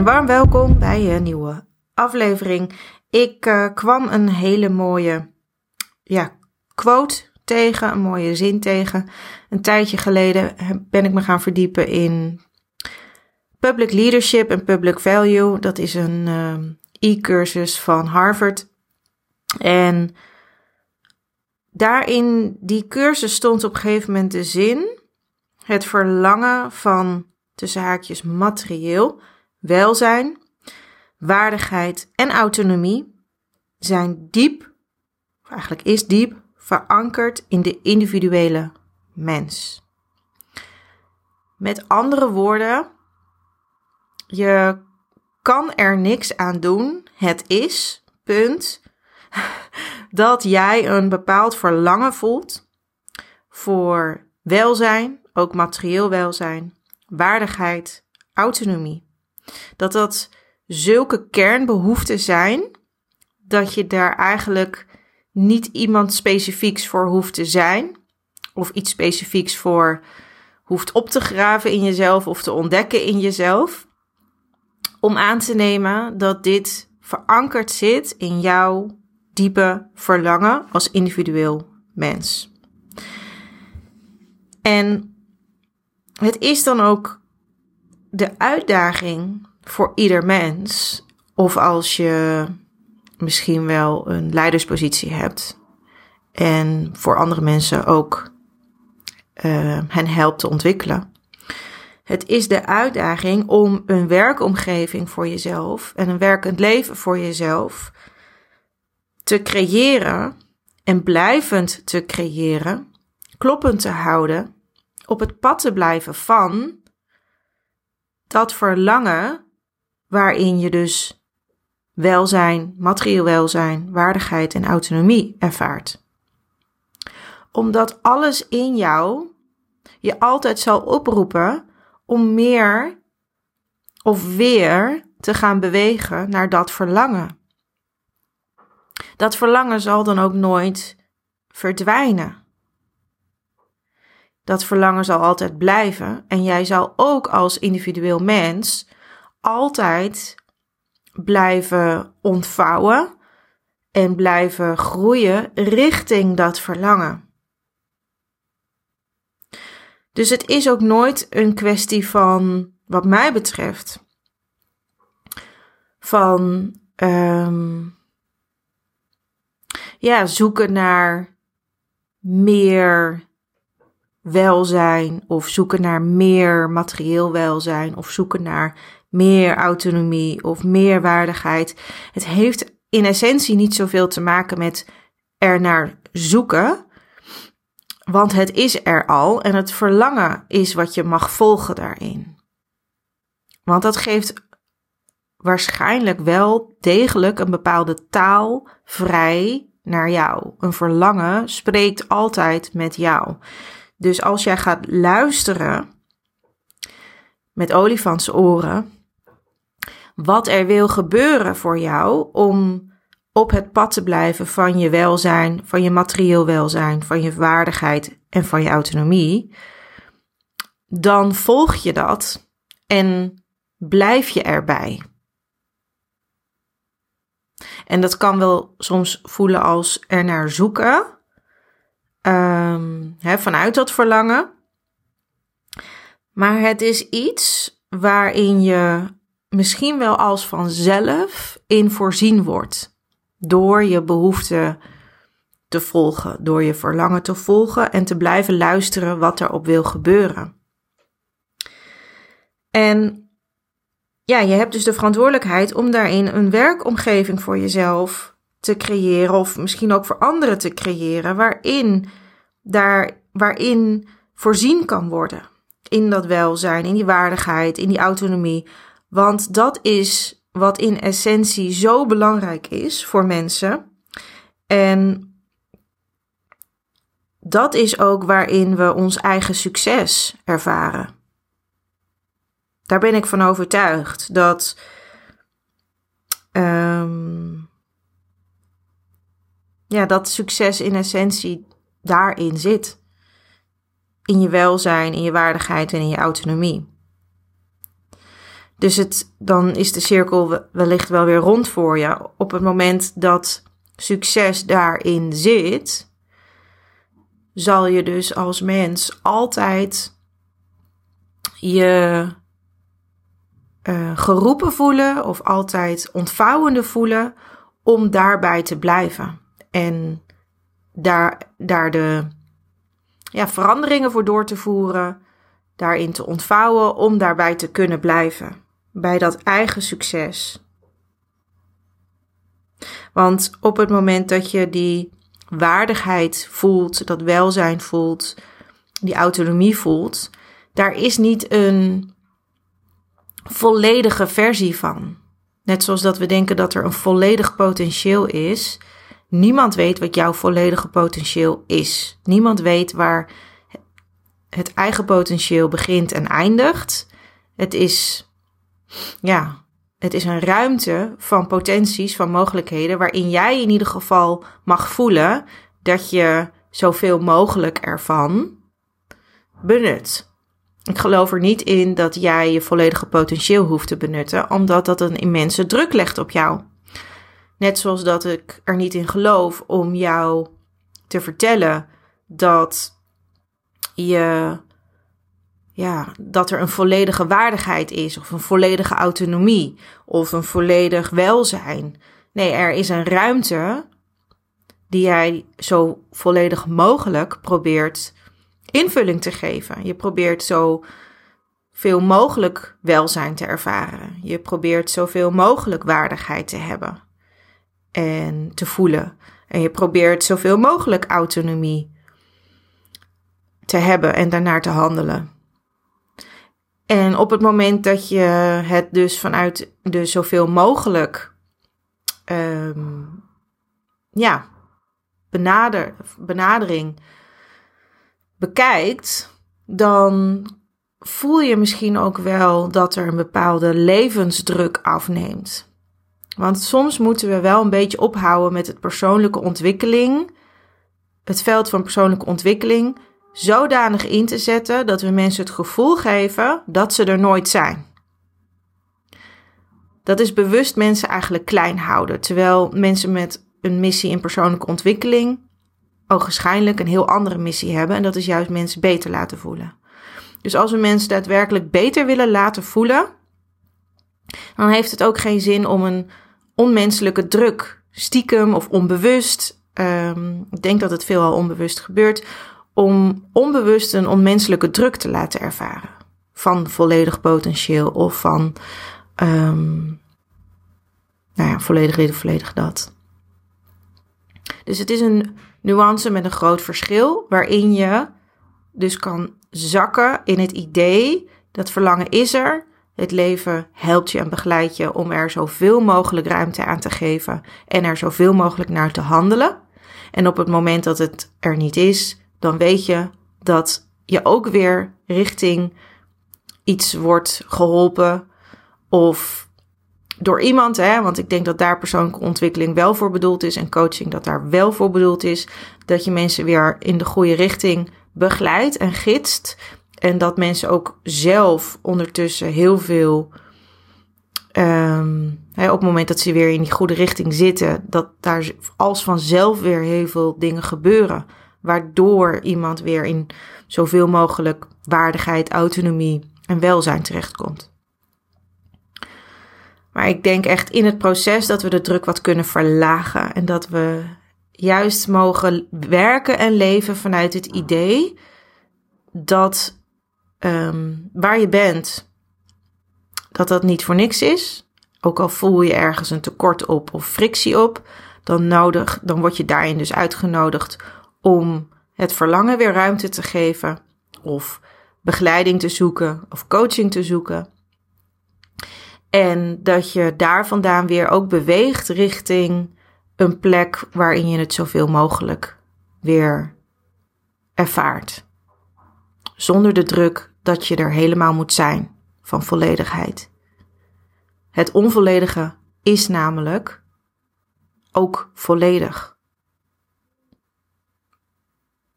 Een warm welkom bij een nieuwe aflevering. Ik uh, kwam een hele mooie ja, quote tegen, een mooie zin tegen. Een tijdje geleden ben ik me gaan verdiepen in public leadership en public value. Dat is een uh, e-cursus van Harvard. En daarin die cursus stond op een gegeven moment de zin: het verlangen van tussen haakjes materieel welzijn, waardigheid en autonomie zijn diep, eigenlijk is diep, verankerd in de individuele mens. Met andere woorden, je kan er niks aan doen. Het is, punt, dat jij een bepaald verlangen voelt voor welzijn, ook materieel welzijn, waardigheid, autonomie. Dat dat zulke kernbehoeften zijn dat je daar eigenlijk niet iemand specifieks voor hoeft te zijn of iets specifieks voor hoeft op te graven in jezelf of te ontdekken in jezelf. Om aan te nemen dat dit verankerd zit in jouw diepe verlangen als individueel mens. En het is dan ook de uitdaging voor ieder mens, of als je misschien wel een leiderspositie hebt en voor andere mensen ook uh, hen helpt te ontwikkelen. Het is de uitdaging om een werkomgeving voor jezelf en een werkend leven voor jezelf te creëren en blijvend te creëren, kloppend te houden, op het pad te blijven van dat verlangen waarin je dus welzijn, materieel welzijn, waardigheid en autonomie ervaart. Omdat alles in jou je altijd zal oproepen om meer of weer te gaan bewegen naar dat verlangen. Dat verlangen zal dan ook nooit verdwijnen. Dat verlangen zal altijd blijven en jij zal ook als individueel mens altijd blijven ontvouwen en blijven groeien richting dat verlangen. Dus het is ook nooit een kwestie van, wat mij betreft, van um, ja, zoeken naar meer welzijn of zoeken naar meer materieel welzijn of zoeken naar meer autonomie of meer waardigheid. Het heeft in essentie niet zoveel te maken met er naar zoeken, want het is er al en het verlangen is wat je mag volgen daarin. Want dat geeft waarschijnlijk wel degelijk een bepaalde taal vrij naar jou. Een verlangen spreekt altijd met jou. Dus als jij gaat luisteren met olifantsoren, wat er wil gebeuren voor jou om op het pad te blijven van je welzijn, van je materieel welzijn, van je waardigheid en van je autonomie, dan volg je dat en blijf je erbij. En dat kan wel soms voelen als er naar zoeken, hè, vanuit dat verlangen. Maar het is iets waarin je misschien wel als vanzelf in voorzien wordt. Door je behoefte te volgen, door je verlangen te volgen en te blijven luisteren wat er op wil gebeuren. En ja, je hebt dus de verantwoordelijkheid om daarin een werkomgeving voor jezelf te creëren, of misschien ook voor anderen te creëren, waarin, daar, waarin voorzien kan worden. In dat welzijn, in die waardigheid, in die autonomie. Want dat is wat in essentie zo belangrijk is voor mensen. En dat is ook waarin we ons eigen succes ervaren. Daar ben ik van overtuigd dat um, ja, dat succes in essentie daarin zit. In je welzijn, in je waardigheid en in je autonomie. Dus het, dan is de cirkel wellicht wel weer rond voor je. Op het moment dat succes daarin zit, zal je dus als mens altijd je uh, geroepen voelen of altijd ontvouwende voelen om daarbij te blijven. En daar, daar de ja, veranderingen voor door te voeren, daarin te ontvouwen om daarbij te kunnen blijven. Bij dat eigen succes. Want op het moment dat je die waardigheid voelt, dat welzijn voelt, die autonomie voelt, daar is niet een volledige versie van. Net zoals dat we denken dat er een volledig potentieel is. Niemand weet wat jouw volledige potentieel is. Niemand weet waar het eigen potentieel begint en eindigt. Het is, ja, het is een ruimte van potenties, van mogelijkheden, waarin jij in ieder geval mag voelen dat je zoveel mogelijk ervan benut. Ik geloof er niet in dat jij je volledige potentieel hoeft te benutten, omdat dat een immense druk legt op jou. Net zoals dat ik er niet in geloof om jou te vertellen dat je ja, dat er een volledige waardigheid is, of een volledige autonomie, of een volledig welzijn. Nee, er is een ruimte die jij zo volledig mogelijk probeert invulling te geven. Je probeert zo veel mogelijk welzijn te ervaren. Je probeert zoveel mogelijk waardigheid te hebben en te voelen. En je probeert zoveel mogelijk autonomie te hebben en daarnaar te handelen. En op het moment dat je het dus vanuit de zoveel mogelijk um, ja, benader, benadering bekijkt, dan voel je misschien ook wel dat er een bepaalde levensdruk afneemt. Want soms moeten we wel een beetje ophouden met het persoonlijke ontwikkeling, het veld van persoonlijke ontwikkeling, zodanig in te zetten dat we mensen het gevoel geven dat ze er nooit zijn. Dat is bewust mensen eigenlijk klein houden, terwijl mensen met een missie in persoonlijke ontwikkeling ogenschijnlijk een heel andere missie hebben en dat is juist mensen beter laten voelen. Dus als we mensen daadwerkelijk beter willen laten voelen, dan heeft het ook geen zin om een onmenselijke druk, stiekem of onbewust, um, ik denk dat het veelal onbewust gebeurt, om onbewust een onmenselijke druk te laten ervaren. Van volledig potentieel of van, um, nou volledig dit of volledig dat. Dus het is een nuance met een groot verschil, waarin je dus kan zakken in het idee dat verlangen is er. Het leven helpt je en begeleidt je om er zoveel mogelijk ruimte aan te geven en er zoveel mogelijk naar te handelen. En op het moment dat het er niet is, dan weet je dat je ook weer richting iets wordt geholpen of door iemand, hè, want ik denk dat daar persoonlijke ontwikkeling wel voor bedoeld is en coaching dat daar wel voor bedoeld is, dat je mensen weer in de goede richting begeleidt en gidst en dat mensen ook zelf ondertussen heel veel, hè, op het moment dat ze weer in die goede richting zitten, dat daar als vanzelf weer heel veel dingen gebeuren, waardoor iemand weer in zoveel mogelijk waardigheid, autonomie en welzijn terechtkomt. Maar ik denk echt in het proces dat we de druk wat kunnen verlagen. En dat we juist mogen werken en leven vanuit het idee dat um, waar je bent, dat dat niet voor niks is. Ook al voel je ergens een tekort op of frictie op, dan, nodig, dan word je daarin dus uitgenodigd om het verlangen weer ruimte te geven of begeleiding te zoeken of coaching te zoeken. En dat je daar vandaan weer ook beweegt richting een plek waarin je het zoveel mogelijk weer ervaart. Zonder de druk dat je er helemaal moet zijn van volledigheid. Het onvolledige is namelijk ook volledig.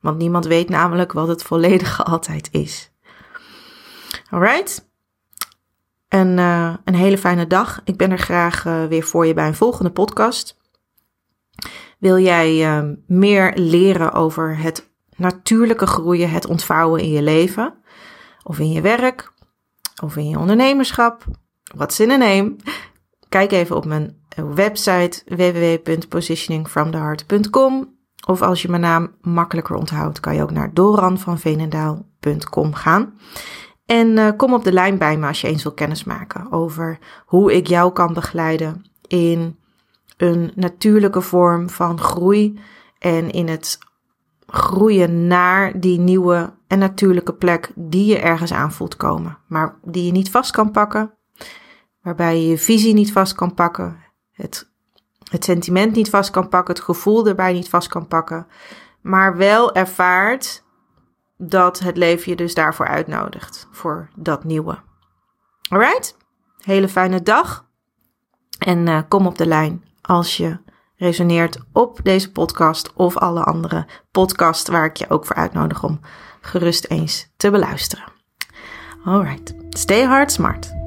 Want niemand weet namelijk wat het volledige altijd is. Alright? een, uh, een hele fijne dag. Ik ben er graag uh, weer voor je bij een volgende podcast. Wil jij uh, meer leren over het natuurlijke groeien, het ontvouwen in je leven? Of in je werk? Of in je ondernemerschap? What's in a name? Kijk even op mijn website www.positioningfromtheheart.com of als je mijn naam makkelijker onthoudt, kan je ook naar doranvanvenendaal.com gaan. En uh, kom op de lijn bij me als je eens wil kennismaken over hoe ik jou kan begeleiden in een natuurlijke vorm van groei en in het groeien naar die nieuwe en natuurlijke plek die je ergens aan voelt komen, maar die je niet vast kan pakken, waarbij je je visie niet vast kan pakken, het, het sentiment niet vast kan pakken, het gevoel erbij niet vast kan pakken, maar wel ervaart dat het leven je dus daarvoor uitnodigt, voor dat nieuwe. Alright? Hele fijne dag. En uh, kom op de lijn als je resoneert op deze podcast of alle andere podcasts waar ik je ook voor uitnodig om gerust eens te beluisteren. Alright, stay hard smart.